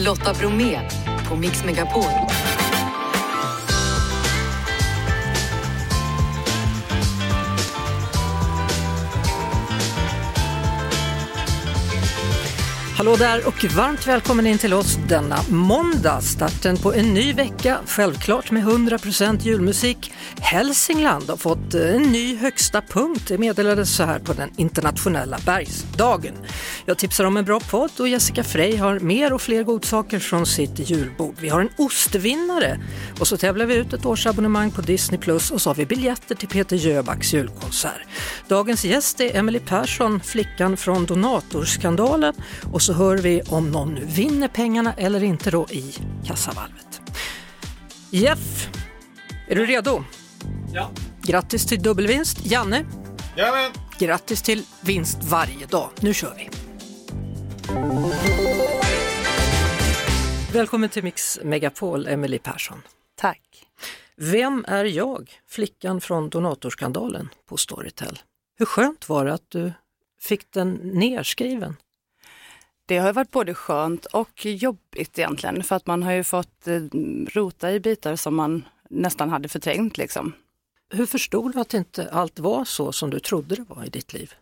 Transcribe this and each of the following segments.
Lotta Bromé på Mix Megapol. Hallå där och varmt välkommen in till oss denna måndag. Starten på en ny vecka, självklart med 100% julmusik. Hälsingland har fått eh, en ny högsta punkt, det meddelades så här på den internationella bergsdagen. Jag tipsar om en bra podd och Jessica Frey har mer och fler godsaker från sitt julbord. Vi har en ostvinnare och så tävlar vi ut ett årsabonnemang på Disney Plus och så har vi biljetter till Peter Jöbacks julkonsert. Dagens gäst är Emily Persson, flickan från donatorskandalen och så hör vi om någon nu vinner pengarna eller inte då i kassavalvet. Jeff, är du redo? Ja. Grattis till dubbelvinst. Janne, Jajamän. grattis till vinst varje dag. Nu kör vi! Välkommen till Mix Megapol, Emily Persson. Tack. Vem är jag, flickan från donatorskandalen på Storytel? Hur skönt var det att du fick den nerskriven? Det har varit både skönt och jobbigt egentligen för att man har ju fått eh, rota i bitar som man nästan hade förträngt liksom. Hur förstod du att inte allt var så som du trodde det var i ditt liv?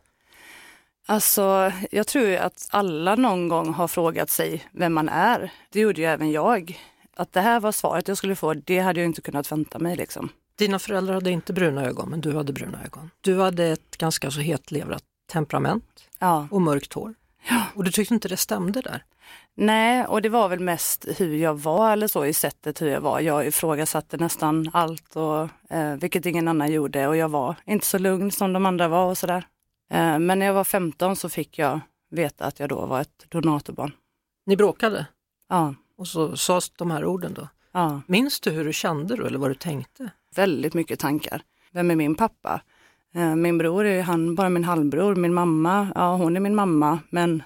Alltså, jag tror att alla någon gång har frågat sig vem man är. Det gjorde ju även jag. Att det här var svaret jag skulle få, det hade jag inte kunnat vänta mig liksom. Dina föräldrar hade inte bruna ögon, men du hade bruna ögon. Du hade ett ganska så hetlevrat temperament Ja. och mörkt hår. Och du tyckte inte det stämde där? Nej, och det var väl mest hur jag var eller så i sättet hur jag var. Jag ifrågasatte nästan allt och eh, vilket ingen annan gjorde och jag var inte så lugn som de andra var och sådär. Eh, men när jag var 15 så fick jag veta att jag då var ett donatorbarn. Ni bråkade Ja, och så sades de här orden då. ja, Minns du hur du kände då eller vad du tänkte? väldigt mycket tankar. Vem är min pappa? Eh, min bror är han bara min halvbror. Min mamma, ja hon är min mamma. Men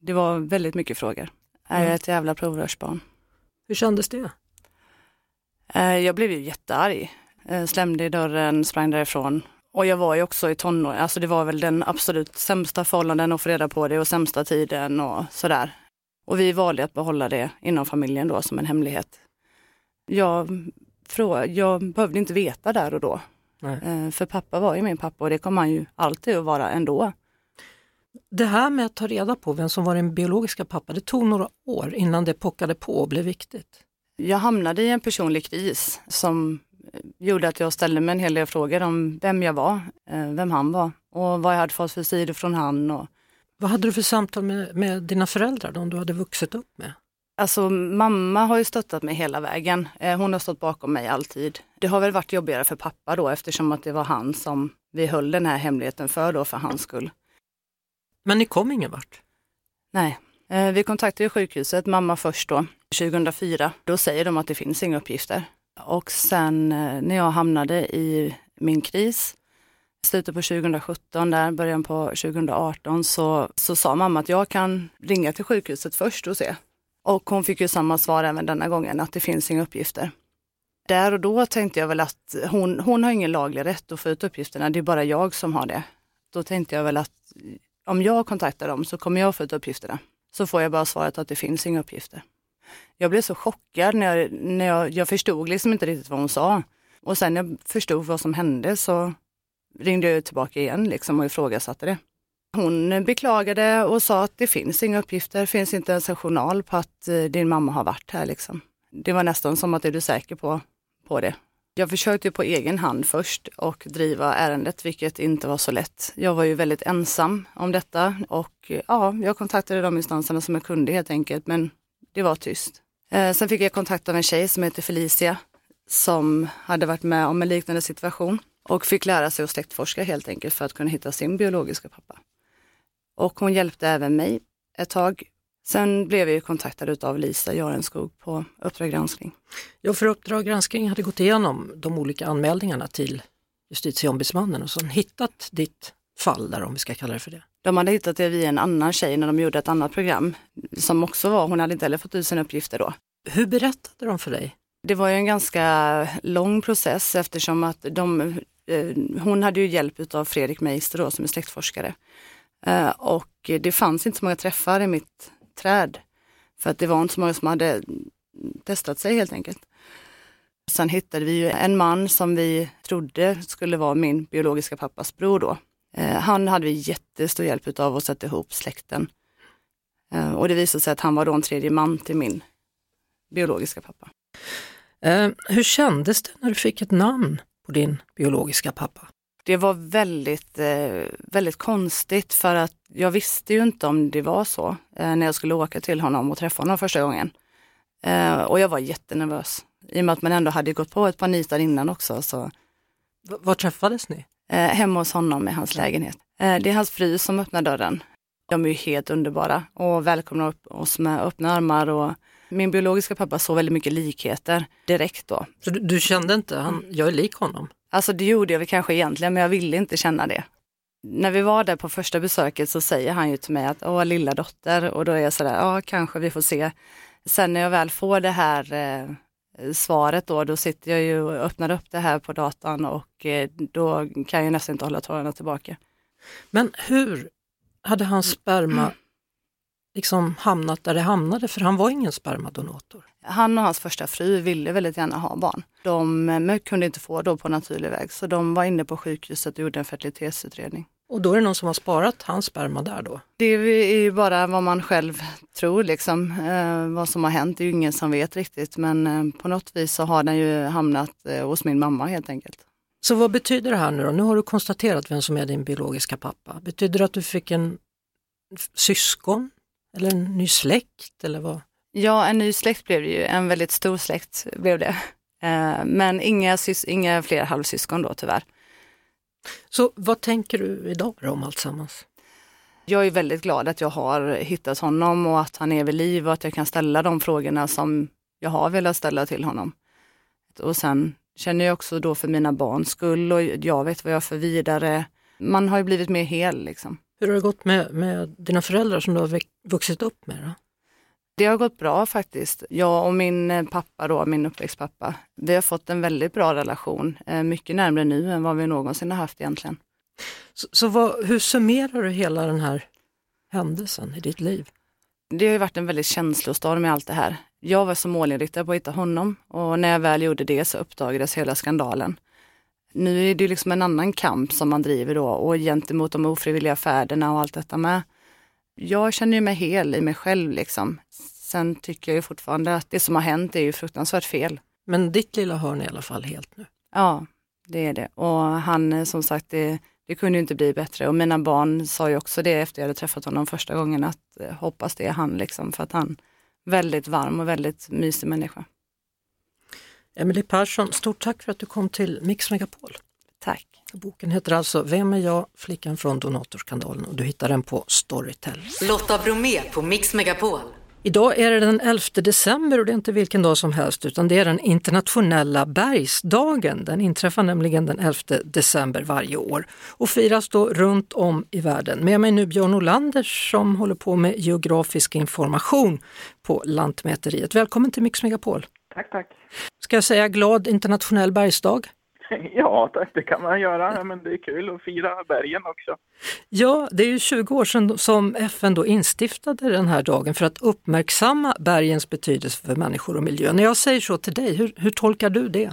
det var väldigt mycket frågor. Är jag ett jävla provrörsbarn? Hur kändes det? Eh, Jag blev ju jättearg. Eh, Slämde i dörren, sprang därifrån. Och jag var ju också i tonåren, alltså det var väl den absolut sämsta förhållanden att få reda på det och sämsta tiden och sådär. Och vi valde att behålla det inom familjen då som en hemlighet. Jag, jag behövde inte veta där och då. Nej. Eh, För pappa var ju min pappa och det kommer han ju alltid att vara ändå. Det här med att ta reda på vem som var din biologiska pappa, det tog några år innan det pockade på och blev viktigt. Jag hamnade i en personlig kris som eh, gjorde att jag ställde mig en hel del frågor om vem jag var, eh, vem han var och vad jag hade fått för sidor från han. Och, Vad hade du för samtal med, med dina föräldrar, de du hade vuxit upp med? alltså mamma har ju stöttat mig hela vägen. Eh, Hon har stått bakom mig alltid. Det har väl varit jobbigare för pappa då eftersom att det var han som vi höll den här hemligheten för då för hans skull. Men ni kom ingen vart? Nej, eh, vi kontaktade sjukhuset, mamma först då, 2004. Då säger de att det finns inga uppgifter. Och sen eh, när jag hamnade i min kris, slutet på 2017, där början på 2018, så, så sa mamma att jag kan ringa till sjukhuset först och se. Och hon fick ju samma svar även denna gången, att det finns inga uppgifter. Där och då tänkte jag väl att hon, hon har ingen laglig rätt att få ut uppgifterna, det är bara jag som har det. Då tänkte jag väl att om jag kontaktar dem så kommer jag få ut uppgifterna. Så får jag bara svaret att det finns inga uppgifter. Jag blev så chockad när jag, när jag, jag förstod liksom inte riktigt vad hon sa. Och sen när jag förstod vad som hände så ringde jag tillbaka igen liksom och ifrågasatte det. Hon beklagade och sa att det finns inga uppgifter, det finns inte ens en journal på att eh, din mamma har varit här. Liksom. Det var nästan som att är du säker på, på det? Jag försökte på egen hand först och driva ärendet, vilket inte var så lätt. Jag var ju väldigt ensam om detta och ja, jag kontaktade de instanserna som jag kunde helt enkelt, men det var tyst. Eh, sen fick jag kontakt av en tjej som heter Felicia som hade varit med om en liknande situation och fick lära sig att släktforska helt enkelt för att kunna hitta sin biologiska pappa. Och hon hjälpte även mig ett tag. Sen blev vi kontaktade av Lisa Jarenskog på Uppdrag granskning. Ja, för Uppdrag granskning hade gått igenom de olika anmälningarna till justitieombudsmannen och sen hittat ditt fall där, om vi ska kalla det för det. De hade hittat det via en annan tjej när de gjorde ett annat program som också var, hon hade inte heller fått ut sina uppgifter då. Hur berättade de för dig? Det var ju en ganska lång process eftersom att de, eh, hon hade ju hjälp av Fredrik Meister då som är släktforskare. Eh, och det fanns inte så många träffar i mitt träd. För att det var inte så många som hade testat sig helt enkelt. Sen hittade vi ju en man som vi trodde skulle vara min biologiska pappas bror då. Eh, han hade vi jättestor hjälp av att sätta ihop släkten. Eh, och det visade sig att han var då en tredje man till min biologiska pappa. Eh, hur kändes det när du fick ett namn på din biologiska pappa? Det var väldigt, eh, väldigt konstigt för att jag visste ju inte om det var så eh, när jag skulle åka till honom och träffa honom första gången. Eh, och jag var jättenervös i och med att man ändå hade gått på ett par nitar innan också. Så. Var träffades ni? Hemma hos honom i hans lägenhet. Det är hans fru som öppnar dörren. De är ju helt underbara och välkomnar oss med öppna armar och min biologiska pappa såg väldigt mycket likheter direkt då. Så du, du kände inte, han, jag är lik honom? Alltså det gjorde jag väl kanske egentligen, men jag ville inte känna det. När vi var där på första besöket så säger han ju till mig att, åh lilla dotter, och då är jag sådär, ja kanske vi får se. Sen när jag väl får det här eh, svaret då, då sitter jag ju och öppnar upp det här på datan och eh, då kan jag nästan inte hålla tårarna tillbaka. Men hur hade hans sperma liksom hamnat där det hamnade? För han var ingen spermadonator. Han och hans första fru ville väldigt gärna ha barn. De kunde inte få då på naturlig väg så de var inne på sjukhuset och gjorde en fertilitetsutredning. Och då är det någon som har sparat hans sperma där då? Det är ju bara vad man själv tror liksom. Eh, vad som har hänt det är ju ingen som vet riktigt men eh, på något vis så har den ju hamnat eh, hos min mamma helt enkelt. Så vad betyder det här nu då? Nu har du konstaterat vem som är din biologiska pappa. Betyder det att du fick en syskon? Eller en ny släkt eller vad? Ja, en ny släkt blev det ju. En väldigt stor släkt blev det. Eh, men inga, inga fler halvsyskon då tyvärr. Så vad tänker du idag om alltsammans? Jag är väldigt glad att jag har hittat honom och att han är vid liv och att jag kan ställa de frågorna som jag har velat ställa till honom. Och sen känner jag också då för mina barns skull och jag vet vad jag för vidare. Man har ju blivit mer hel liksom. Hur har det gått med, med dina föräldrar som du har vuxit upp med? Då? Det har gått bra faktiskt. Jag och min eh, pappa, då, min uppväxtpappa, vi har fått en väldigt bra relation. Eh, mycket närmre nu än vad vi någonsin har haft egentligen. Så, så vad, hur summerar du hela den här händelsen i ditt liv? Det har ju varit en väldigt känslostorm i allt det här. Jag var så målinriktad på att hitta honom och när jag väl gjorde det så uppdagades hela skandalen. Nu är det liksom en annan kamp som man driver då och gentemot de ofrivilliga färderna och allt detta med. Jag känner ju mig hel i mig själv liksom. Sen tycker jag ju fortfarande att det som har hänt är ju fruktansvärt fel. Men ditt lilla hörn är i alla fall helt nu? Ja, det är det. Och han som sagt, det, det kunde ju inte bli bättre. Och mina barn sa ju också det efter jag hade träffat honom första gången att eh, hoppas det är han liksom för att han är väldigt varm och väldigt mysig människa. Emelie Persson, stort tack för att du kom till Mix Megapol. Tack. Boken heter alltså Vem är jag? Flickan från donatorskandalen och du hittar den på Storytel. Lotta Bromé på Mix Megapol. Idag är det den 11 december och det är inte vilken dag som helst utan det är den internationella bergsdagen. Den inträffar nämligen den 11 december varje år och firas då runt om i världen. Med mig nu Björn Olander som håller på med geografisk information på Lantmäteriet. Välkommen till Mix Megapol! Tack, tack! Ska jag säga glad internationell bergsdag? Ja, det kan man göra, men det är kul att fira bergen också. Ja, det är ju 20 år sedan som FN då instiftade den här dagen för att uppmärksamma bergens betydelse för människor och miljö. När jag säger så till dig, hur, hur tolkar du det?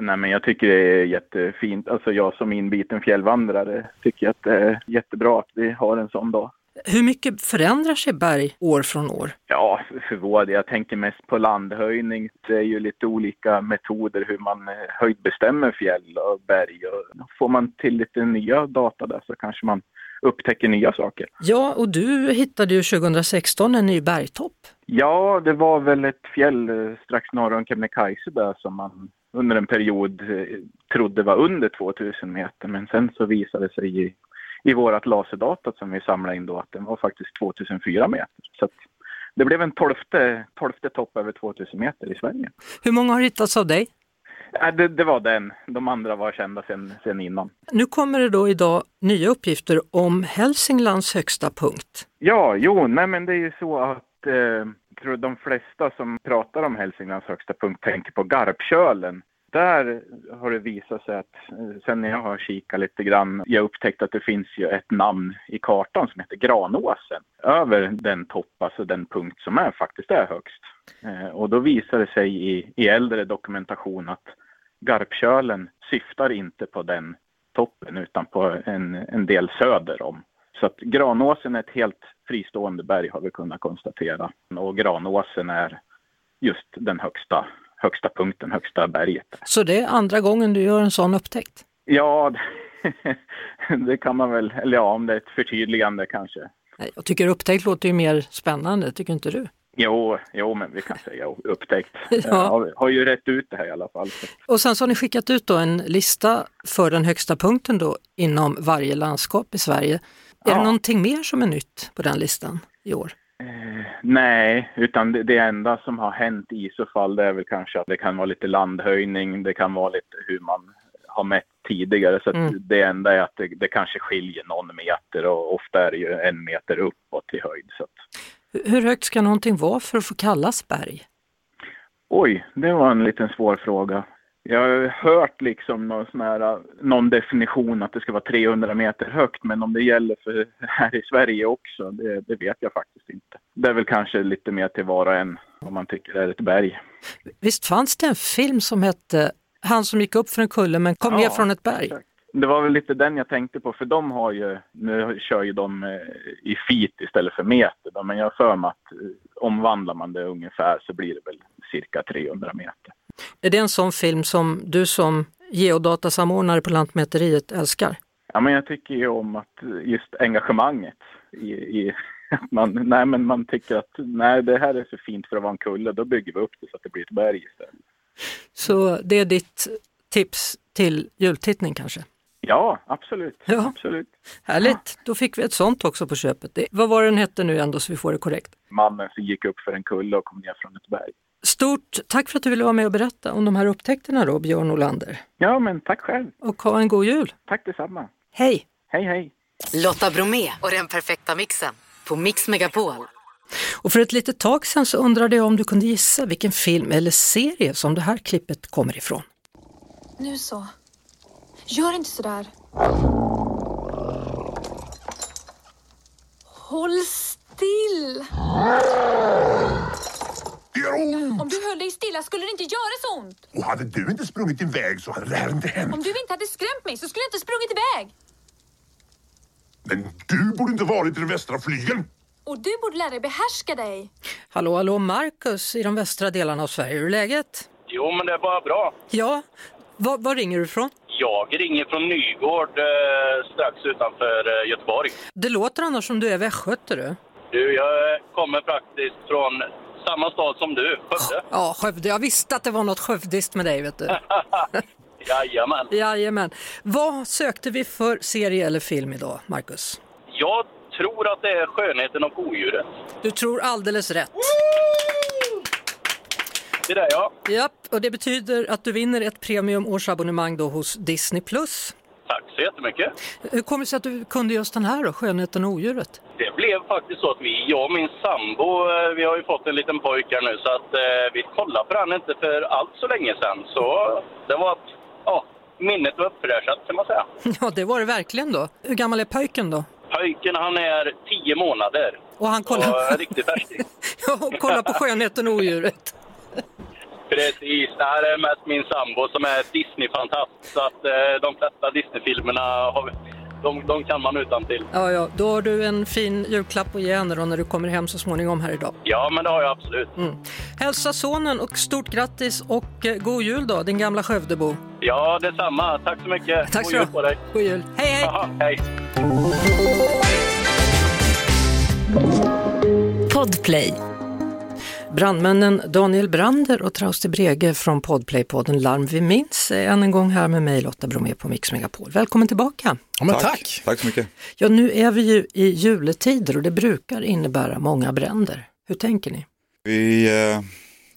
Nej, men jag tycker det är jättefint. Alltså jag som inbiten fjällvandrare tycker att det är jättebra att vi har en sån dag. Hur mycket förändrar sig berg år från år? Ja, för vår Jag tänker mest på landhöjning. Det är ju lite olika metoder hur man eh, höjdbestämmer fjäll och berg. Och får man till lite nya data där så kanske man upptäcker nya saker. Ja, och du hittade ju 2016 en ny bergtopp. Ja, det var väl ett fjäll eh, strax norr om Kebnekaise där som man under en period eh, trodde var under 2000 meter men sen så visade det sig i i vårt laserdata som vi samlade in då att den var faktiskt 2004 meter. Så det blev en tolfte, tolfte topp över 2000 meter i Sverige. Hur många har hittats av dig? Ja, det, det, var den. De andra var kända sedan, sedan innan. Nu kommer det då idag nya uppgifter om Hälsinglands högsta punkt. Ja, jo, nej men det är ju så att eh, tror de flesta som pratar om Hälsinglands högsta punkt tänker på Garpkölen där har det visat sig att eh, sen när jag har kikat lite grann, jag upptäckte att det finns ju ett namn i kartan som heter Granåsen. Över den topp, alltså den punkt som är faktiskt är högst. Eh, och då visar det sig i, i äldre dokumentation att Garpkölen syftar inte på den toppen utan på en, en del söder om. Så att Granåsen är ett helt fristående berg har vi kunnat konstatera. Och Granåsen är just den högsta, högsta punkten, högsta berget. Så det är andra gången du gör en sån upptäckt? Ja, det kan man väl, eller ja, om det är ett förtydligande kanske. Jag tycker upptäckt låter ju mer spännande, tycker inte du? Jo, jo, men vi kan säga upptäckt. ja. Jag har, har ju rätt ut det här i alla fall. Och sen så har ni skickat ut då en lista för den högsta punkten då inom varje landskap i Sverige. Är ja. det någonting mer som är nytt på den listan i år? Eh, nej, utan det, det, enda som har hänt i så fall det är väl kanske att det kan vara lite landhöjning, det kan vara lite hur man har mätt tidigare. Så mm. det enda är att det, det, kanske skiljer någon meter och ofta är det ju en meter uppåt i höjd. Så hur högt ska någonting vara för att få kallas berg? Oj, det var en liten svår fråga. Jag har hört liksom någon, sån här, någon definition att det ska vara 300 meter högt, men om det gäller för här i Sverige också, det, det vet jag faktiskt inte. Det är väl kanske lite mer till var och en om man tycker det är ett berg. Visst fanns det en film som hette Han som gick upp för en kulle men kom ja, ner från ett berg? Exakt. Det var väl lite den jag tänkte på, för de har ju, nu kör ju de eh, i feet istället för meter, men jag har för mig att eh, omvandlar man det ungefär så blir det väl cirka 300 meter. Är det en sån film som du som geodatasamordnare på Lantmäteriet älskar? Ja, men jag tycker ju om att just engagemanget i, i man, nej, men man tycker att nej, det här är så fint för att vara en kulle, då bygger vi upp det så att det blir ett berg istället. Så det är ditt tips till jultittning kanske? Ja, absolut. Ja. absolut. Härligt, då fick vi ett sånt också på köpet. Det, vad var den hette nu ändå så vi får det korrekt? Mannen som gick upp för en kulle och kom ner från ett berg. Stort tack för att du ville vara med och berätta om de här upptäckterna då, Björn Olander. Ja, men tack själv. Och ha en god jul. Tack detsamma. Hej. Hej, hej. Lotta Bromé och den perfekta mixen på Mix Megapol. Och för ett litet tag sedan så undrade jag om du kunde gissa vilken film eller serie som det här klippet kommer ifrån. Nu så. Gör inte sådär. Håll still! Det gör ont! Om du höll dig stilla skulle det inte göra så ont. Och hade du inte sprungit iväg så hade det här inte hänt. Om du inte hade skrämt mig så skulle jag inte sprungit iväg. Men du borde inte varit i den västra flygeln. Och du borde lära dig behärska dig. Hallå, hallå, Marcus i de västra delarna av Sverige. Hur är läget? Jo, men det är bara bra. Ja, var, var ringer du ifrån? Jag ringer från Nygård eh, strax utanför eh, Göteborg. Det låter annars som du är västgöte du. Du, jag kommer faktiskt från samma stad som du, Skövde. Ja, Skövde. Jag visste att det var något skövdiskt med dig, vet du. Jajamän. Jajamän. Vad sökte vi för serie eller film idag, Marcus? Jag tror att det är Skönheten och odjuret. Du tror alldeles rätt. Det där ja. Japp, och det betyder att du vinner ett premium årsabonnemang då hos Disney+. Plus. Tack så jättemycket. Hur kommer det sig att du kunde just den här då, Skönheten och odjuret? Det blev faktiskt så att vi, jag och min sambo, eh, vi har ju fått en liten pojke nu så att eh, vi kollade på den inte för allt så länge sedan. Så det var att, ja, minnet var uppfräschat kan man säga. Ja, det var det verkligen då. Hur gammal är pojken då? Pojken han är tio månader. Och han kollar... Och riktigt ja, och kollar på Skönheten och odjuret. Precis, det här är mest min sambo som är Disney-fantast. Så att eh, de flesta Disney-filmerna har de, de kan man utan till. Ja, ja, då har du en fin julklapp att ge henne då när du kommer hem så småningom här idag. Ja, men det har jag absolut. Mm. Hälsa sonen och stort grattis och eh, god jul då, din gamla Skövdebo. Ja, detsamma. Tack så mycket. Tack så god jul på dig. God jul. Hej, hej! Aha, hej. Podplay Brandmännen Daniel Brander och Trauste Brege från Podplay-podden Larm vi minns är än en gång här med mig Lotta Bromé på Mix Megapol. Välkommen tillbaka! Ja, men tack. tack! Tack så mycket! Ja, nu är vi ju i juletider och det brukar innebära många bränder. Hur tänker ni? Vi eh,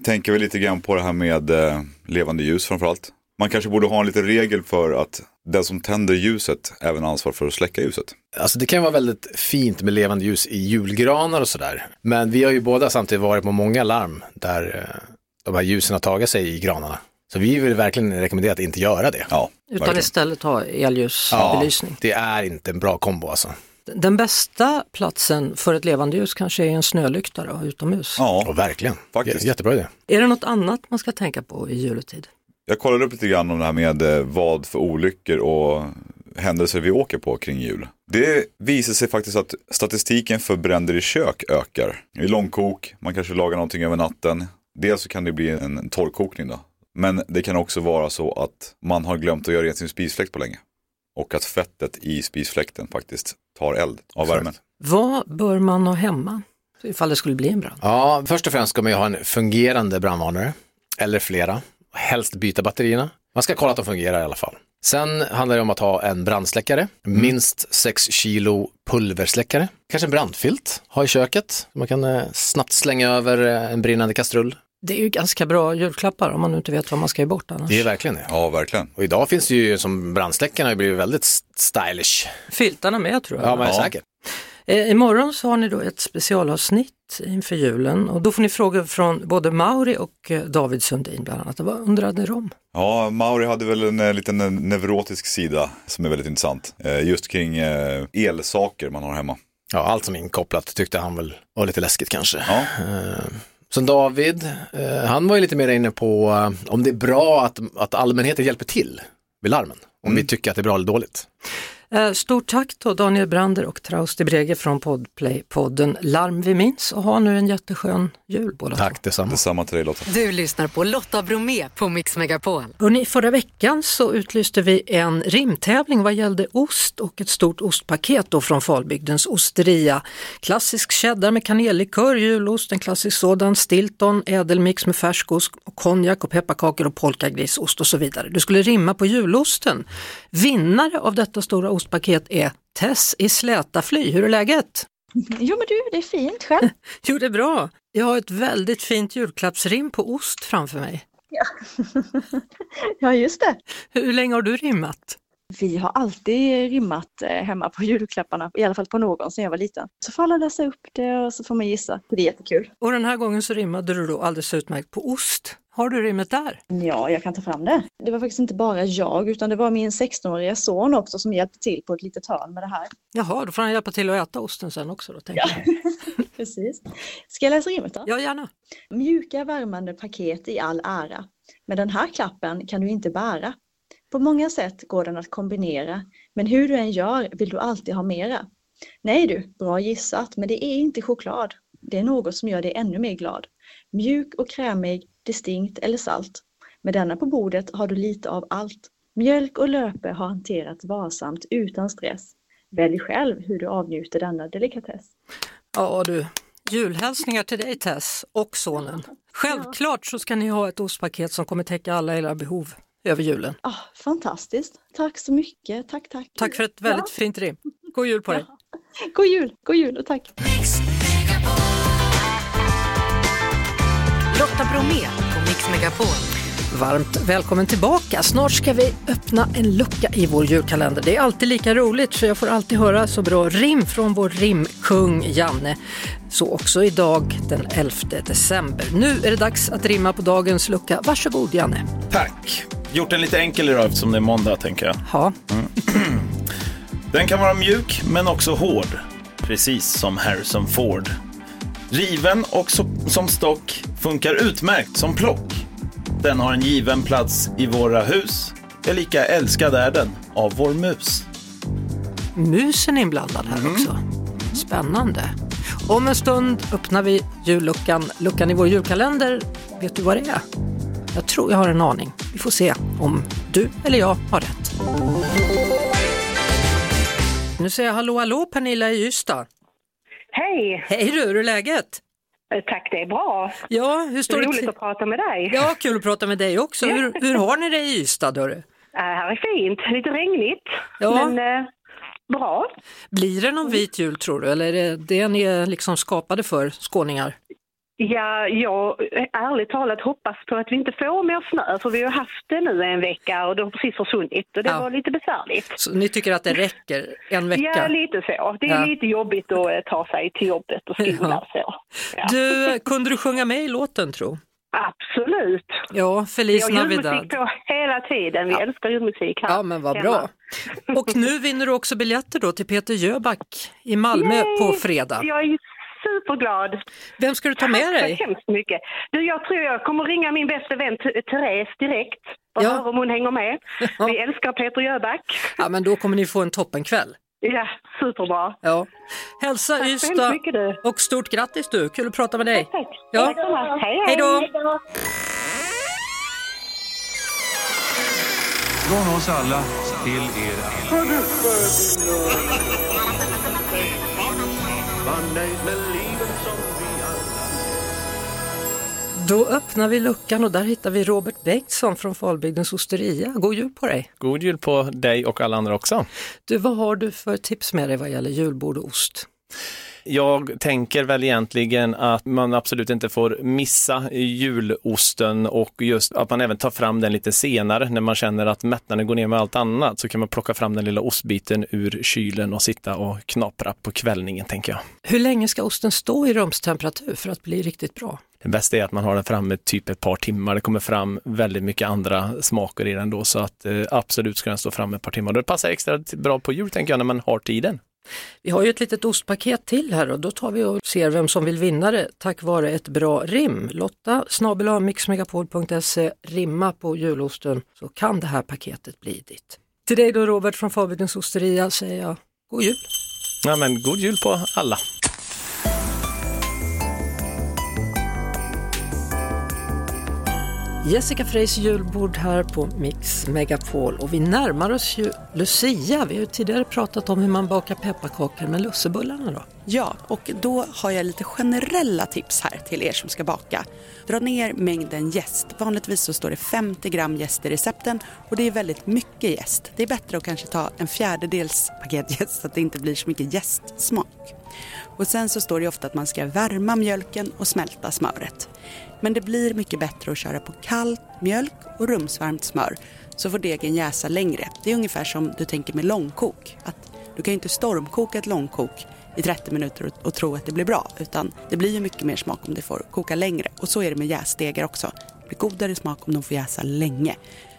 tänker väl lite grann på det här med eh, levande ljus framförallt. Man kanske borde ha en liten regel för att den som tänder ljuset även ansvar för att släcka ljuset. Alltså det kan vara väldigt fint med levande ljus i julgranar och sådär. Men vi har ju båda samtidigt varit på många larm där eh, de här ljusen har tagit sig i granarna. Så vi vill verkligen rekommendera att inte göra det. Ja, Utan verkligen. istället ha elljusbelysning. Det är inte en bra kombo alltså. Den bästa platsen för ett levande ljus kanske är en snölykta då, utomhus. Ja, Och verkligen. Faktiskt. J- Jättebra idé. Är det något annat man ska tänka på i juletid? Jag kollade upp lite grann om det här med eh, vad för olyckor och händelser vi åker på kring jul. Det visar sig faktiskt att statistiken för bränder i kök ökar. I långkok, man kanske lagar någonting över natten. Dels så kan det bli en torrkokning då. Men det kan också vara så att man har glömt att göra rent sin spisfläkt på länge. Och att fettet i spisfläkten faktiskt tar eld av Exakt. värmen. Vad bör man ha hemma ifall det skulle bli en brand? Ja, först och främst ska man ju ha en fungerande brandvarnare, eller flera. Helst byta batterierna. Man ska kolla att de fungerar i alla fall. Sen handlar det om att ha en brandsläckare, minst 6 kilo pulversläckare, kanske en brandfilt, ha i köket. Man kan eh, snabbt slänga över eh, en brinnande kastrull. Det är ju ganska bra julklappar om man nu inte vet vad man ska ge bort annars. Det är verkligen det. Ja, verkligen. Och idag finns det ju som brandsläckarna har blivit väldigt st- stylish. Filtarna med tror jag. Ja, men Ja. säkert. Eh, Imorgon så har ni då ett specialavsnitt inför julen och då får ni frågor från både Mauri och eh, David Sundin bland annat. Vad undrade de? Ja, Mauri hade väl en eh, liten neurotisk sida som är väldigt intressant. Eh, Just kring eh, elsaker man har hemma. Ja, allt som är inkopplat tyckte han väl var lite läskigt kanske. Ja, Eh, Som David, han var ju lite mer inne på om det är bra att, att allmänheten hjälper till vid larmen. Om vi tycker att det är bra eller dåligt. Eh, Stort tack då Daniel Brander och Trausti Brege från Podplay-podden Larm vi minns och ha nu en jätteskön jul båda två. Tack detsamma. detsamma till dig Lotta. Du lyssnar på Lotta Bromé på Mix Megapol. Hörrni, förra veckan så utlyste vi en rimtävling vad gällde ost och ett stort ostpaket då från Falbygdens osteria. Klassisk cheddar med kanellikör, julost, en klassisk sådan, Stilton, ädelmix med färskost och konjak och pepparkakor och polkagrisost och så vidare. Du skulle rimma på julosten. Vinnare av detta stora ostpaket är Tess i Slätafly. Hur är läget? Jo men du, det är fint själv. Jo, det är bra. Jag har ett väldigt fint julklappsrim på ost framför mig. Ja just det. Hur länge har du rimmat? Vi har alltid rimmat eh, hemma på julklapparna, i alla fall på någon sedan jag var liten. Så får alla läsa upp det och så får man gissa. Det är jättekul. Och den här gången så rimmade du då alldeles utmärkt på ost. Har du rimmet där? Ja, jag kan ta fram det. Det var faktiskt inte bara jag utan det var min 16-åriga son också som hjälpte till på ett litet hörn med det här. Jaha, då får han hjälpa till att äta osten sen också då, tänker jag. Precis. Ska jag läsa rimmet då? Ja, gärna. Mjuka värmande paket i all ära. Men den här klappen kan du inte bära. På många sätt går den att kombinera, men hur du än gör vill du alltid ha mera. Nej du, bra gissat, men det är inte choklad. Det är något som gör dig ännu mer glad. Mjuk och krämig, distinkt eller salt. Med denna på bordet har du lite av allt. Mjölk och löpe har hanterats varsamt utan stress. Välj själv hur du avnjuter denna delikatess. Ja du, julhälsningar till dig Tess och sonen. Självklart så ska ni ha ett ostpaket som kommer täcka alla era behov över julen. Ah, fantastiskt. Tack så mycket. Tack, tack. Tack för ett väldigt fint rim. God jul på dig! God jul, god jul och tack. Lotta Bromé på Mix Megapol. Varmt välkommen tillbaka! Snart ska vi öppna en lucka i vår julkalender. Det är alltid lika roligt för jag får alltid höra så bra rim från vår rimkung Janne. Så också idag den 11 december. Nu är det dags att rimma på dagens lucka. Varsågod Janne! Tack. Gjort den lite enkel idag eftersom det är måndag tänker jag. Ja, Den kan vara mjuk men också hård. Precis som Harrison Ford. Riven och so som stock funkar utmärkt som plock. Den har en given plats i våra hus. Lika älskad är den av vår mus. musen är inblandad här också. Spännande! Om en stund öppnar vi julluckan, luckan i vår julkalender. Vet du vad det är? Jag tror jag har en aning. Vi får se om du eller jag har rätt. Nu säger jag hallå hallå Pernilla i Ystad. Hej! Hej du, hur är läget? Eh, Tack, det är bra. Ja, hur står det Roligt till? att prata med dig. Ja, kul att prata med dig också. Hur, hur har ni det i Ystad? Hörru? Eh, här är fint, lite regnigt, Ja. men eh, bra. Blir det någon vit jul tror du, eller är det det ni är liksom skapade för, skåningar? Ja, jag ärligt talat hoppas på att vi inte får mer snö, för vi har haft det nu en vecka och det har precis försvunnit och det Ja. var lite besvärligt. Så ni tycker att det räcker en vecka? Ja, lite så. Det är Ja. lite jobbigt att eh, ta sig till jobbet och skolan. Så. Ja. Du, kunde du sjunga med i låten tro? Absolut. Ja, Feliz Vi har Navidad. julmusik på hela tiden. Vi älskar julmusik här Ja, men vad hemma. bra. Och nu vinner du också biljetter då till Peter Jöback i Malmö Yay! på fredag. Jag är superglad. Vem ska du ta med Tack dig? så hemskt mycket. Du, jag tror jag kommer ringa min bästa vän Th- Therese direkt och Ja. höra om hon hänger med. Vi älskar Peter Jöback. Ja, men då kommer ni få en toppenkväll. Ja, superbra. Ja. Hälsa Tack Ystad mycket, du. och stort grattis du, kul att prata med dig. Tack. Ja. Tack mycket. Hej, Hej då. Från oss alla till er alla. Då öppnar vi luckan och där hittar vi Robert Bengtsson från Falbygdens osteria. God jul på dig! God jul på dig och alla andra också. Du, vad har du för tips med dig vad gäller julbord och ost? Jag tänker väl egentligen att man absolut inte får missa julosten och just att man även tar fram den lite senare när man känner att mättnaden går ner med allt annat så kan man plocka fram den lilla ostbiten ur kylen och sitta och knapra på kvällningen tänker jag. Hur länge ska osten stå i rumstemperatur för att bli riktigt bra? Det bästa är att man har den framme typ ett par timmar. Det kommer fram väldigt mycket andra smaker i den då så att eh, absolut ska den stå framme ett par timmar. Det passar extra bra på jul tänker jag när man har tiden. Vi har ju ett litet ostpaket till här och då tar vi och ser vem som vill vinna det tack vare ett bra rim. Lotta snabel mixmegapol.se, rimma på julosten så kan det här paketet bli ditt. Till dig då Robert från Fabrikens osteria säger jag god jul! Ja, men god jul på alla! Jessica Freys julbord här på Mix Megapol och vi närmar oss ju Lucia. Vi har ju tidigare pratat om hur man bakar pepparkakor med lussebullarna då. Ja, och då har jag lite generella tips här till er som ska baka. Dra ner mängden jäst. Vanligtvis så står det 50 gram jäst i recepten och det är väldigt mycket jäst. Det är bättre att kanske ta en fjärdedels paket jäst så att det inte blir så mycket jästsmak. Och sen så står det ofta att man ska värma mjölken och smälta smöret. Men det blir mycket bättre att köra på kall mjölk och rumsvarmt smör så får degen jäsa längre. Det är ungefär som du tänker med långkok. Att du kan ju inte stormkoka ett långkok i 30 minuter och, och tro att det blir bra utan det blir ju mycket mer smak om det får koka längre. Och så är det med jäsdegar också. Det blir godare smak om de får jäsa länge.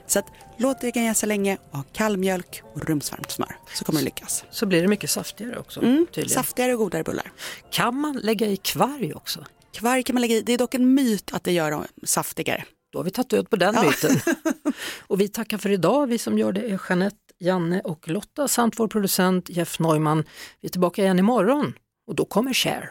Så att låt degen jäsa länge och ha kall mjölk och rumsvarmt smör så kommer det lyckas. Så blir det mycket saftigare också. Mm, saftigare och godare bullar. Kan man lägga i kvarg också? Kvarg kan man lägga i. Det är dock en myt att det gör dem saftigare. Då har vi tagit död på den Ja. myten. och vi tackar för idag. Vi som gör det är Jeanette, Janne och Lotta samt vår producent Jeff Neumann. Vi är tillbaka igen imorgon och då kommer Cher.